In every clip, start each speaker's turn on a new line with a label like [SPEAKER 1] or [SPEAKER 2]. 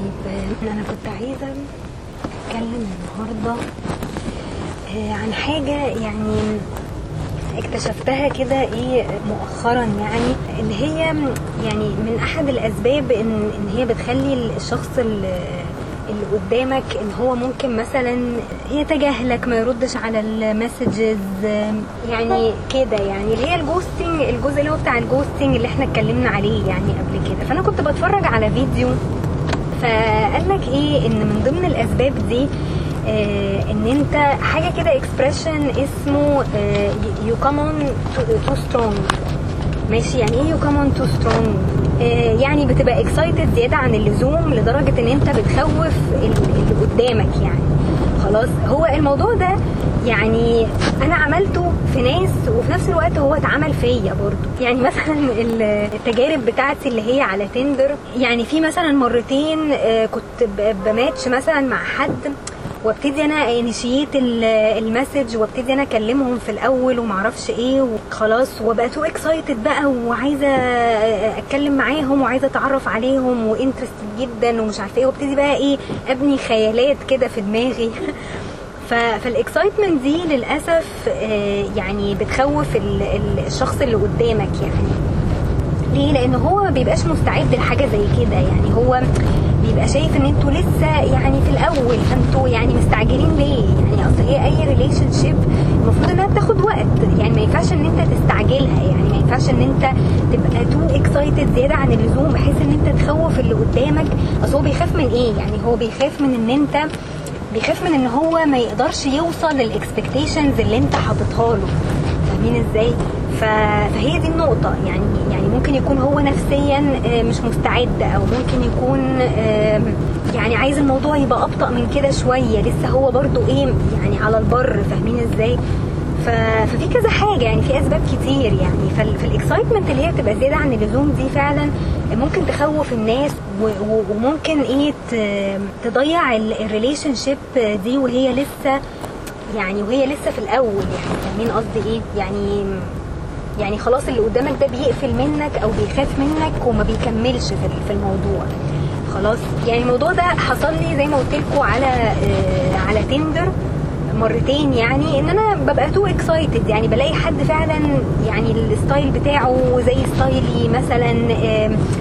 [SPEAKER 1] طيب أنا كنت عايزة أتكلم النهارده آه، عن حاجة يعني اكتشفتها كده إيه مؤخرا يعني اللي هي يعني من أحد الأسباب إن إن هي بتخلي الشخص اللي اللي قدامك إن هو ممكن مثلا يتجاهلك ما يردش على ال messages يعني كده يعني اللي هي ال ghosting الجزء اللي هو بتاع ال ghosting اللي إحنا اتكلمنا عليه يعني قبل كده. فأنا كنت بتفرج على فيديو فقال لك إيه؟ إن من ضمن الأسباب دي آه إن أنت حاجة كده expression اسمه you come on too strong ماشي؟ يعني إيه you come on too strong يعني بتبقى excited زيادة عن اللزوم لدرجة إن أنت بتخوف اللي قدامك يعني. خلاص. هو الموضوع ده يعني أنا عملته في ناس وفي نفس الوقت هو اتعمل فيا برضو يعني مثلا التجارب بتاعتي اللي هي على تندر يعني في مثلا مرتين آه، كنت بماتش مثلا مع حد وابتدي أنا initiate ال message وابتدي أنا أكلمهم في الأول ومعرفش إيه وخلاص وبقى too excited بقى وعايزة أتكلم معاهم وعايزة أتعرف عليهم و interested جدا ومش عارفة إيه. وابتدي بقى إيه أبني خيالات كده في دماغي. فال excitement دي للأسف آه، يعني بتخوف ال- ال- الشخص اللي قدامك يعني. ليه؟ لأن هو ما بيبقاش مستعد لحاجة زي كده يعني. هو بيبقى شايف إن أنتوا لسه يعني في الأول فانتوا يعني مستعجلين ليه؟ يعني أصل هي أي relationship المفروض إنها بتاخد وقت. يعني ما ينفعش إن أنت تستعجلها. يعني ما ينفعش إن أنت تبقى too excited زيادة عن اللزوم بحيث إن أنت تخوف اللي قدامك. أصل هو بيخاف من إيه؟ يعني هو بيخاف من إن أنت بيخاف من إن هو ما يقدرش يوصل لل expectations اللي أنت حاططها له. فاهمين إزاي؟ فهي دي النقطة. يعني يعني ممكن يكون هو نفسيا آه، مش مستعد أو ممكن يكون يعني عايز الموضوع يبقى أبطأ من كده شوية. لسه هو برضو إيه يعني على البر فاهمين إزاي؟ ففي كذا حاجة يعني في أسباب كتير يعني. فال- فال excitement اللي هي بتبقى زيادة عن اللزوم دي فعلا ممكن تخوف الناس وممكن إيه تضيع ال relationship دي وهي لسه يعني وهي لسه في الأول يعني. فاهمين قصدي إيه؟ يعني يعني خلاص اللي قدامك ده بيقفل منك أو بيخاف منك وما بيكملش في الموضوع. خلاص؟ يعني الموضوع ده حصل لي زي ما قلت لكم على آه، على تندر مرتين يعني إن أنا ببقى too excited يعني بلاقي حد فعلا يعني ال style بتاعه زي style ي مثلا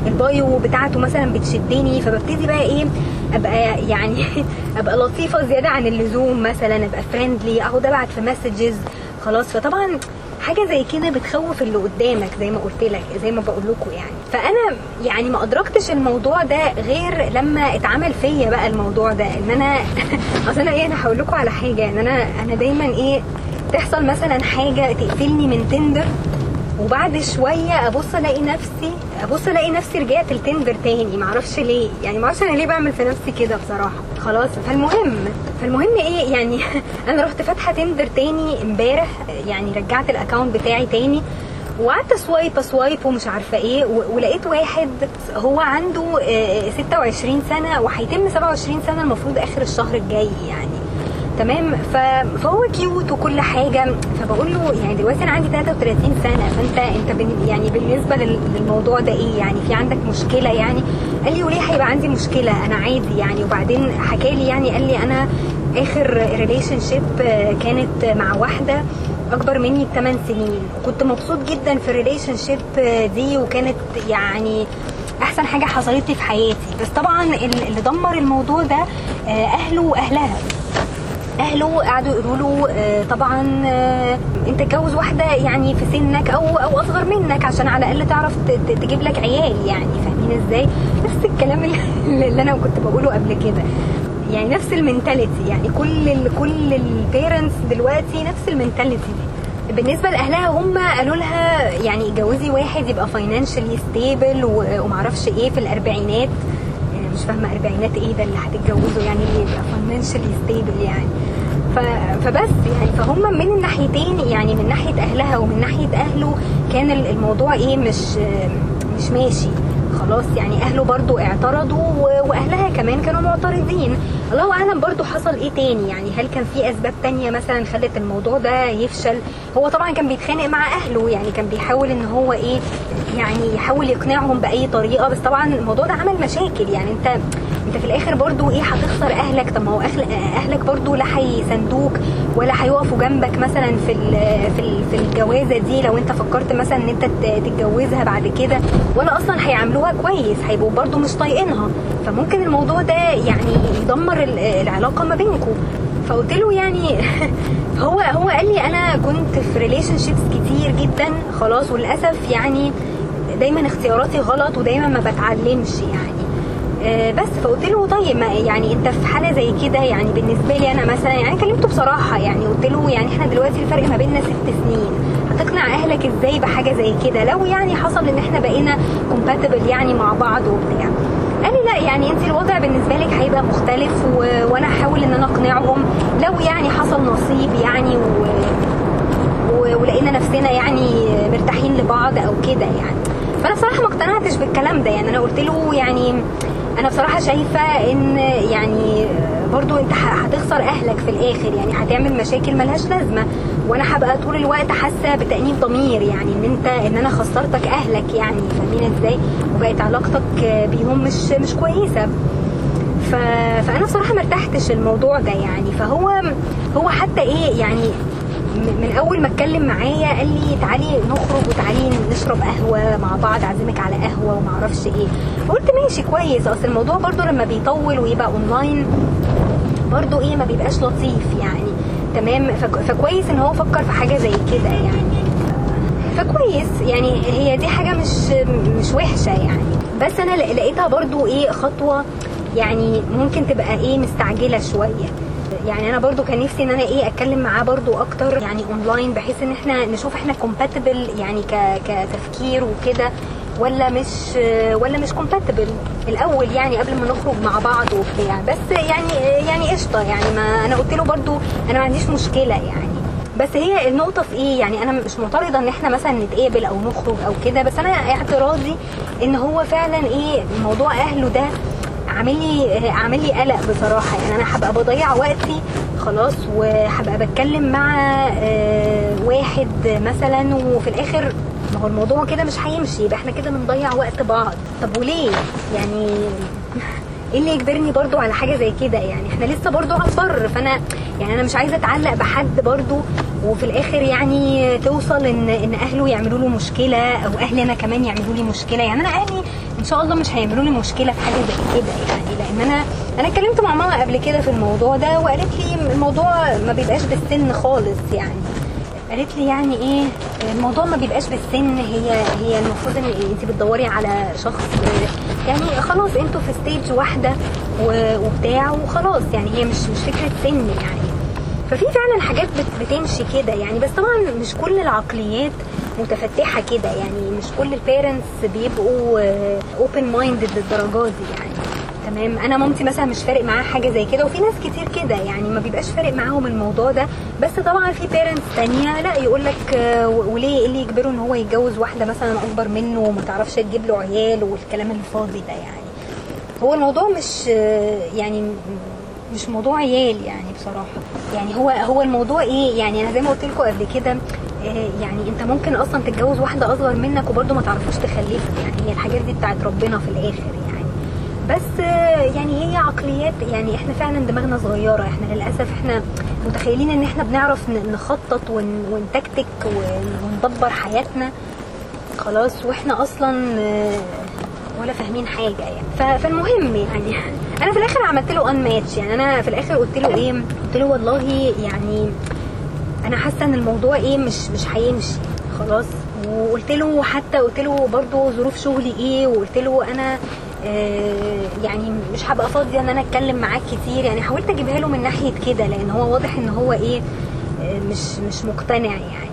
[SPEAKER 1] ال bio بتاعته مثلا بتشدني فببتدي بقى إيه أبقى يعني أبقى لطيفة زيادة عن اللزوم مثلا أبقى friendly أقعد أبعت في messages خلاص؟ فطبعا حاجة زي كده بتخوف اللي قدامك زي ما قلت لك زي ما بقول لكم يعني. فأنا يعني ما أدركتش الموضوع ده غير لما اتعمل فيا بقى الموضوع ده إن أنا أصل أنا إيه أنا هقول لكم على حاجة إن أنا أنا دايما إيه تحصل مثلا حاجة تقفلني من تندر وبعد شوية أبص ألاقي نفسي أبص ألاقي نفسي رجعت لتندر تاني. معرفش ليه. يعني معرفش أنا ليه بعمل في نفسي كده بصراحة. خلاص فالمهم فالمهم إيه؟ يعني أنا رحت فاتحة تندر تاني امبارح يعني رجعت ال account بتاعي تاني. وقعدت swipe swipe ومش عارفة إيه. ولقيت واحد هو عنده آه، 26 سنة وهيتم 27 سنة المفروض آخر الشهر الجاي يعني. تمام؟ فهو cute وكل حاجة. فبقول له يعني دلوقتي أنا عندي 33 سنة فانت أنت بن يعني بالنسبة لل- للموضوع ده إيه؟ يعني في عندك مشكلة يعني؟ قال لي وليه هيبقى عندي مشكلة؟ أنا عادي يعني. وبعدين حكى لي يعني قال لي أنا آخر relationship كانت مع واحدة أكبر مني بثمان سنين. وكنت مبسوط جدا في ال relationship دي وكانت يعني أحسن حاجة حصلت لي في حياتي. بس طبعا ال- اللي دمر الموضوع ده آه، أهله وأهلها. أهله قعدوا يقولوا له آه، طبعا آه، أنت اتجوز واحدة يعني في سنك أو أو أصغر منك عشان على الأقل تعرف تجيب لك عيال يعني فاهمين إزاي؟ نفس الكلام اللي أنا كنت بقوله قبل كده. يعني نفس ال mentality يعني كل ال كل ال parents دلوقتي نفس ال mentality دي. بالنسبة لأهلها هم قالوا لها يعني اتجوزي واحد يبقى financially stable ومعرفش إيه في الأربعينات يعني مش فاهمة أربعينات إيه ده اللي هتتجوزوا يعني اللي يبقى financially stable يعني. فبس يعني فهم من الناحيتين يعني من ناحية أهلها ومن ناحية أهله كان ال- الموضوع إيه مش مش ماشي. خلاص يعني أهله برضو اعترضوا وأهلها كمان كانوا معترضين. الله أعلم برضو حصل إيه تاني يعني. هل كان في أسباب تانية مثلا خلت الموضوع ده يفشل؟ هو طبعا كان بيتخانق مع أهله يعني كان بيحاول إن هو إيه يعني يحاول يقنعهم بأي طريقة. بس طبعا الموضوع ده عمل مشاكل يعني. أنت انت في الآخر برضو إيه هتخسر اهلك؟ طب ما هو اهلك برضو لا هيساندوك ولا هيقفوا جنبك مثلا في في في الجوازة دي لو انت فكرت مثلا إن انت تتجوزها بعد كده. ولا أصلا هيعاملوها كويس هيبقوا برضو مش طايقينها. فممكن الموضوع ده يعني يدمر ال- العلاقة ما بينكم. فقلت له يعني هو هو قال لي أنا كنت في relationships كتير جدا خلاص وللأسف يعني دايما اختياراتي غلط ودايما ما بتعلمش يعني. بس فقلت له طيب ما يعني انت في حالة زي كده يعني بالنسبة لي أنا مثلا يعني كلمته بصراحة يعني قلت له يعني إحنا دلوقتي الفرق ما بيننا ست سنين هتقنع أهلك إزاي بحاجة زي كده؟ لو يعني حصل إن إحنا بقينا كومباتبل يعني مع بعض وبتاع. قال لي لا يعني أنت الوضع بالنسبة لك هيبقى مختلف و... وأنا هحاول إن أنا أقنعهم. لو يعني حصل نصيب يعني و... و... ولقينا نفسنا يعني مرتاحين لبعض أو كده يعني. فأنا بصراحة ما اقتنعتش بالكلام ده يعني أنا قلت له يعني أنا بصراحة شايفة إن يعني برضو أنت هتخسر أهلك في الآخر يعني هتعمل مشاكل ملهاش لازمة. وأنا هبقى طول الوقت حاسة بتأنيب ضمير يعني إن انت إن أنا خسرتك أهلك يعني فاهمين إزاي؟ وبقت علاقتك بيهم مش مش كويسة. ف... فأنا بصراحة ما ارتحتش الموضوع ده يعني. فهو هو حتى إيه يعني من أول ما اتكلم معايا قال لي تعالي نخرج وتعالي نشرب قهوة مع بعض أعزمك على قهوة وما أعرفش إيه. قلت ماشي كويس أصل الموضوع برضو لما بيطول ويبقى اونلاين برضو إيه ما بيبقاش لطيف يعني. تمام؟ فك- فكويس إن هو فكر في حاجة زي كده يعني. فكويس يعني هي دي حاجة مش مش وحشة يعني. بس أنا لقيتها برضو إيه خطوة يعني ممكن تبقى إيه مستعجلة شوية. يعني أنا برضو كان نفسي إن أنا إيه أتكلم معاه برضو أكتر يعني اونلاين بحيث إن إحنا نشوف إحنا compatible يعني كتفكير وكده ولا مش ولا مش compatible الأول يعني قبل ما نخرج مع بعض وبتاع. بس يعني يعني قشطة يعني ما أنا قلت له برضو أنا ما عنديش مشكلة يعني. بس هي النقطة في إيه؟ يعني أنا مش معترضة إن إحنا مثلا نتقابل أو نخرج أو كده بس أنا اعتراضي إن هو فعلا إيه موضوع أهله ده عامل لي عامل لي قلق بصراحة. يعني أنا هبقى بضيع وقتي خلاص وهبقى بتكلم مع آه، واحد مثلا وفي الآخر ما هو الموضوع كده مش هيمشي. يبقى إحنا كده بنضيع وقت بعض. طب وليه؟ يعني إيه اللي يجبرني برضو على حاجة زي كده؟ يعني إحنا لسه برضو على البر. فأنا يعني أنا مش عايزة أتعلق بحد برضو وفي الآخر يعني توصل إن إن أهله يعملوا له مشكلة أو أهلي أنا كمان يعملوا لي مشكلة. يعني أنا أهلي إن شاء الله مش هيعملوا لي مشكلة في حاجة زي كده يعني لأن أنا أنا اتكلمت مع ماما قبل كده في الموضوع ده وقالت لي الموضوع ما بيبقاش بالسن خالص يعني. قالت لي يعني إيه الموضوع ما بيبقاش بالسن هي هي المفروض إن انت بتدوري على شخص يعني خلاص أنتوا في stage واحدة وبتاع وخلاص يعني هي مش مش فكرة سن يعني. ففي فعلا حاجات بت- بتمشي كده يعني بس طبعا مش كل العقليات متفتحة كده يعني مش كل ال parents بيبقوا open minded للدرجة دي يعني. تمام؟ أنا مامتي مثلا مش فارق معاها حاجة زي كده وفي ناس كتير كده يعني ما بيبقاش فارق معاهم الموضوع ده. بس طبعا في بيرنتس تانية لا يقول لك وليه إيه اللي يجبره إن هو يتجوز واحدة مثلا أكبر منه وما تعرفش تجيب له عيال والكلام الفاضي ده يعني. هو الموضوع مش آه، يعني مش موضوع عيال يعني بصراحة. يعني هو هو الموضوع إيه؟ يعني أنا زي ما قلت لكم قبل كده آه، يعني انت ممكن أصلا تتجوز واحدة اصغر منك وبرضه ما تعرفوش تخلفوا يعني هي الحاجات دي بتاعت ربنا في الآخر يعني. بس آه، يعني هي عقليات يعني إحنا فعلا دماغنا صغيرة. إحنا للأسف إحنا متخيلين ان إحنا بنعرف نخطط ون- ونتكتك ون- وندبر حياتنا. خلاص وإحنا أصلا آه، ولا فاهمين حاجة يعني. فالمهم يعني أنا في الآخر عملت له ان ماتش يعني. أنا في الآخر قلت له إيه؟ قلت له والله يعني أنا حاسه ان الموضوع إيه مش مش هيمشي. خلاص. وقلت له حتى قلت له برضو ظروف شغلي إيه وقلت له أنا آه يعني مش هبقى فاضية ان أنا اتكلم معاك كتير. يعني حاولت اجيبها له من ناحية كده لأن هو واضح إن هو إيه آه مش مش مقتنع يعني.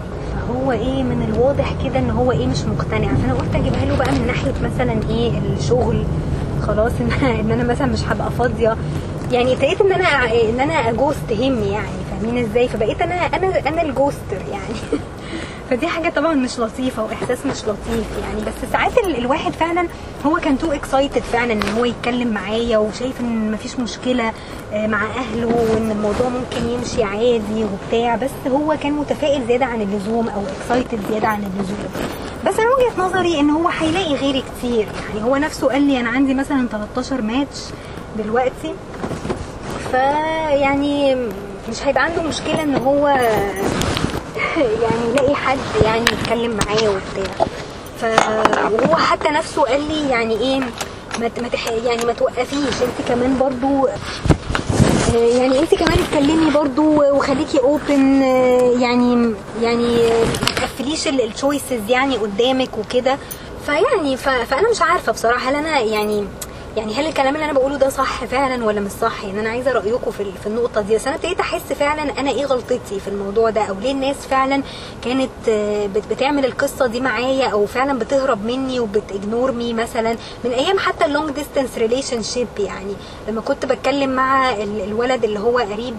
[SPEAKER 1] فهو إيه من الواضح كده إن هو إيه مش مقتنع. فأنا قلت أجيبها له بقى من ناحية مثلا إيه الشغل. خلاص. إن أنا مثلا مش هبقى فاضية. يعني ابتديت إن أنا إن أنا a ghost هم يعني. فاهمين إزاي فبقيت أنا أنا أنا ال ghoster يعني. فدي حاجة طبعا مش لطيفة وإحساس مش لطيف يعني. بس ساعات ال- الواحد فعلا هو كان too excited فعلا إن هو يتكلم معايا وشايف إن مفيش مشكلة آه، مع أهله وإن الموضوع ممكن يمشي عادي وبتاع. بس هو كان متفائل زيادة عن اللزوم أو excited زيادة عن اللزوم. بس أنا وجهة نظري إن هو هيلاقي غيري كتير يعني. هو نفسه قال لي أنا عندي مثلا 13 ماتش دلوقتي. فيعني مش هيبقى عنده مشكلة إن هو يعني يلاقي حد يعني يتكلم معاه وبتاع ف وهو حتى نفسه قال لي يعني إيه ما. يعني ما توقفيش أنت كمان برضو يعني أنت كمان اتكلمي برضو وخليكي open يعني يعني ما تقفليش ال choices يعني قدامك وكده فيعني. فأنا مش عارفة بصراحة هل أنا يعني يعني هل الكلام اللي أنا بقوله ده صح فعلا ولا مش صح؟ يعني أنا عايزة رأيكم في في النقطة دي. أنا ابتديت أحس فعلا أنا إيه غلطتي في الموضوع ده؟ أو ليه الناس فعلا كانت آه، بت- بتعمل القصة دي معايا أو فعلا بتهرب مني وبت ignore me مثلا؟ من أيام حتى ال long distance relationship يعني. لما كنت بتكلم مع ال- الولد اللي هو قريب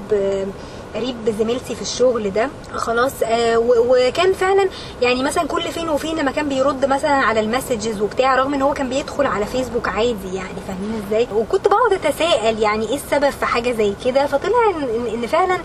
[SPEAKER 1] قريب زميلتي في الشغل ده خلاص آه وكان فعلا يعني مثلا كل فين وفين لما كان بيرد مثلا على ال messages وبتاع رغم إن هو كان بيدخل على فيسبوك عادي يعني فاهمين إزاي؟ وكنت بقعد أتساءل يعني إيه السبب في حاجة زي كده فطلع إن- فعلا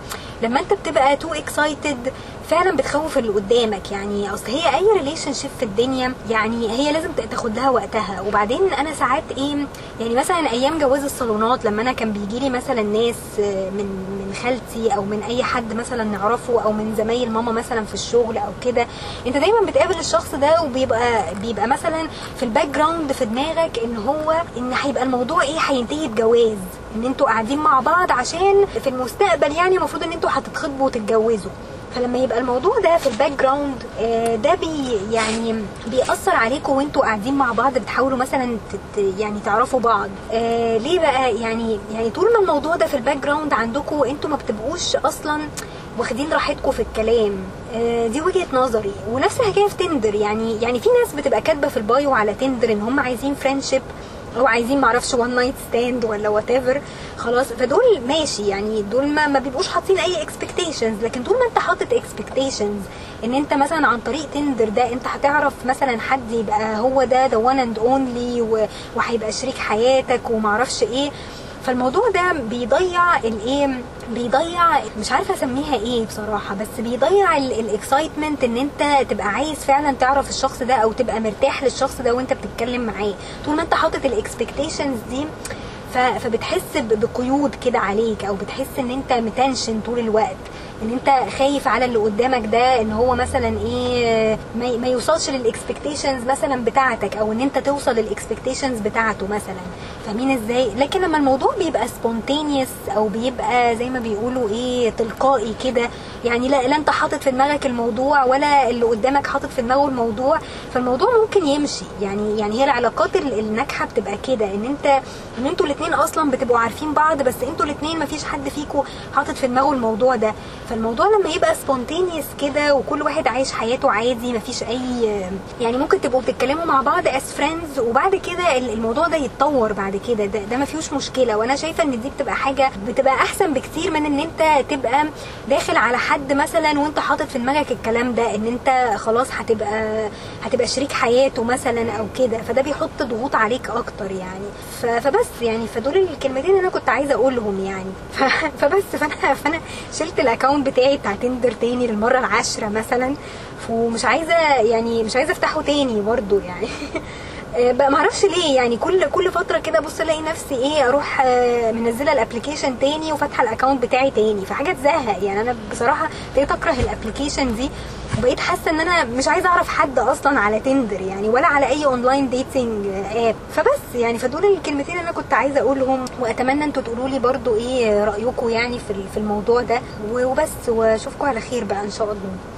[SPEAKER 1] لما أنت بتبقى too excited فعلا بتخوف اللي قدامك يعني أصل هي أي relationship في الدنيا يعني هي لازم تاخد لها وقتها. وبعدين أنا ساعات إيه يعني مثلا أيام جواز الصالونات لما أنا كان بيجي لي مثلا ناس من من خالتي أو من أي حد مثلا نعرفه أو من زمايل ماما مثلا في الشغل أو كده أنت دايما بتقابل الشخص ده وبيبقى بيبقى مثلا في ال background في دماغك إن هو إن هيبقى الموضوع إيه هينتهي بجواز. إن أنتوا قاعدين مع بعض عشان في المستقبل يعني المفروض إن أنتوا هتتخطبوا وتتجوزوا. فلما يبقى الموضوع ده في ال background آه، ده بي يعني بيأثر عليكم وانتوا قاعدين مع بعض بتحاولوا مثلا يعني تعرفوا بعض. آه، ليه بقى يعني يعني طول ما الموضوع ده في ال background عندكم أنتوا ما بتبقوش أصلا واخدين راحتكم في الكلام. آه، دي وجهة نظري. ونفس الحكاية في تندر يعني يعني في ناس بتبقى كاتبة في البايو على تندر إن هم عايزين friendship أو عايزين معرفش one night stand ولا whatever خلاص. فدول ماشي يعني دول ما, ما بيبقوش حاطين أي expectations لكن طول ما أنت حاطط expectations إن أنت مثلا عن طريق تندر ده أنت هتعرف مثلا حد يبقى هو ده the one and only وهيبقى شريك حياتك ومعرفش إيه. فالموضوع ده بيضيع الايه بيضيع مش عارفة أسميها إيه بصراحة بس بيضيع ال excitement إن أنت تبقى عايز فعلا تعرف الشخص ده أو تبقى مرتاح للشخص ده وأنت بتتكلم معاه. طول ما أنت حاطط ال expectations دي فبتحس بقيود كده عليك أو بتحس إن أنت متنشن طول الوقت. إن أنت خايف على اللي قدامك ده إن هو مثلا إيه ما يوصلش لل expectations مثلا بتاعتك أو إن أنت توصل لل expectations بتاعته مثلا. فاهمين إزاي؟ لكن لما الموضوع بيبقى spontaneous أو بيبقى زي ما بيقولوا إيه تلقائي كده يعني لا لا أنت حاطط في دماغك الموضوع ولا اللي قدامك حاطط في دماغه الموضوع فالموضوع ممكن يمشي. يعني يعني هي العلاقات ال- الناجحة بتبقى كده إن أنت إن أنتوا الاثنين أصلا بتبقوا عارفين بعض بس أنتوا الاثنين مفيش حد فيكم حاطط في دماغه الموضوع ده. فالموضوع لما يبقى spontaneous كده وكل واحد عايش حياته عادي مفيش أي يعني ممكن تبقوا بتتكلموا مع بعض as friends وبعد كده ال- الموضوع ده يتطور بعد كده. ده, ده ما فيهوش مشكلة. وأنا شايفة إن دي بتبقى حاجة بتبقى أحسن بكتير من إن أنت تبقى داخل على حد مثلا وأنت حاطط في دماغك الكلام ده إن أنت خلاص هتبقى هتبقى شريك حياته مثلا أو كده. فده بيحط ضغوط عليك أكتر يعني. فبس يعني. فدول الكلمتين أنا كنت عايزة أقولهم يعني. فبس. فأنا فأنا شلت ال account بتاعي بتاع تندر تاني للمرة العاشرة مثلا. ومش عايزة يعني مش عايزة افتحه تاني برضو يعني. بقى معرفش ليه يعني كل كل فترة كده ابص الاقي نفسي إيه أروح آه، منزلة ال application تاني وفاتحة ال account بتاعي تاني فحاجة تزهق. يعني أنا بصراحة ابتديت أكره ال application دي وبقيت حاسة إن أنا مش عايزة أعرف حد أصلا على تندر يعني ولا على أي online dating اب فبس يعني فدول الكلمتين اللي أنا كنت عايزة أقولهم وأتمنى أنتوا تقولوا لي برضو إيه رايكم يعني في الموضوع ده. وبس واشوفكم على خير بقى إن شاء الله.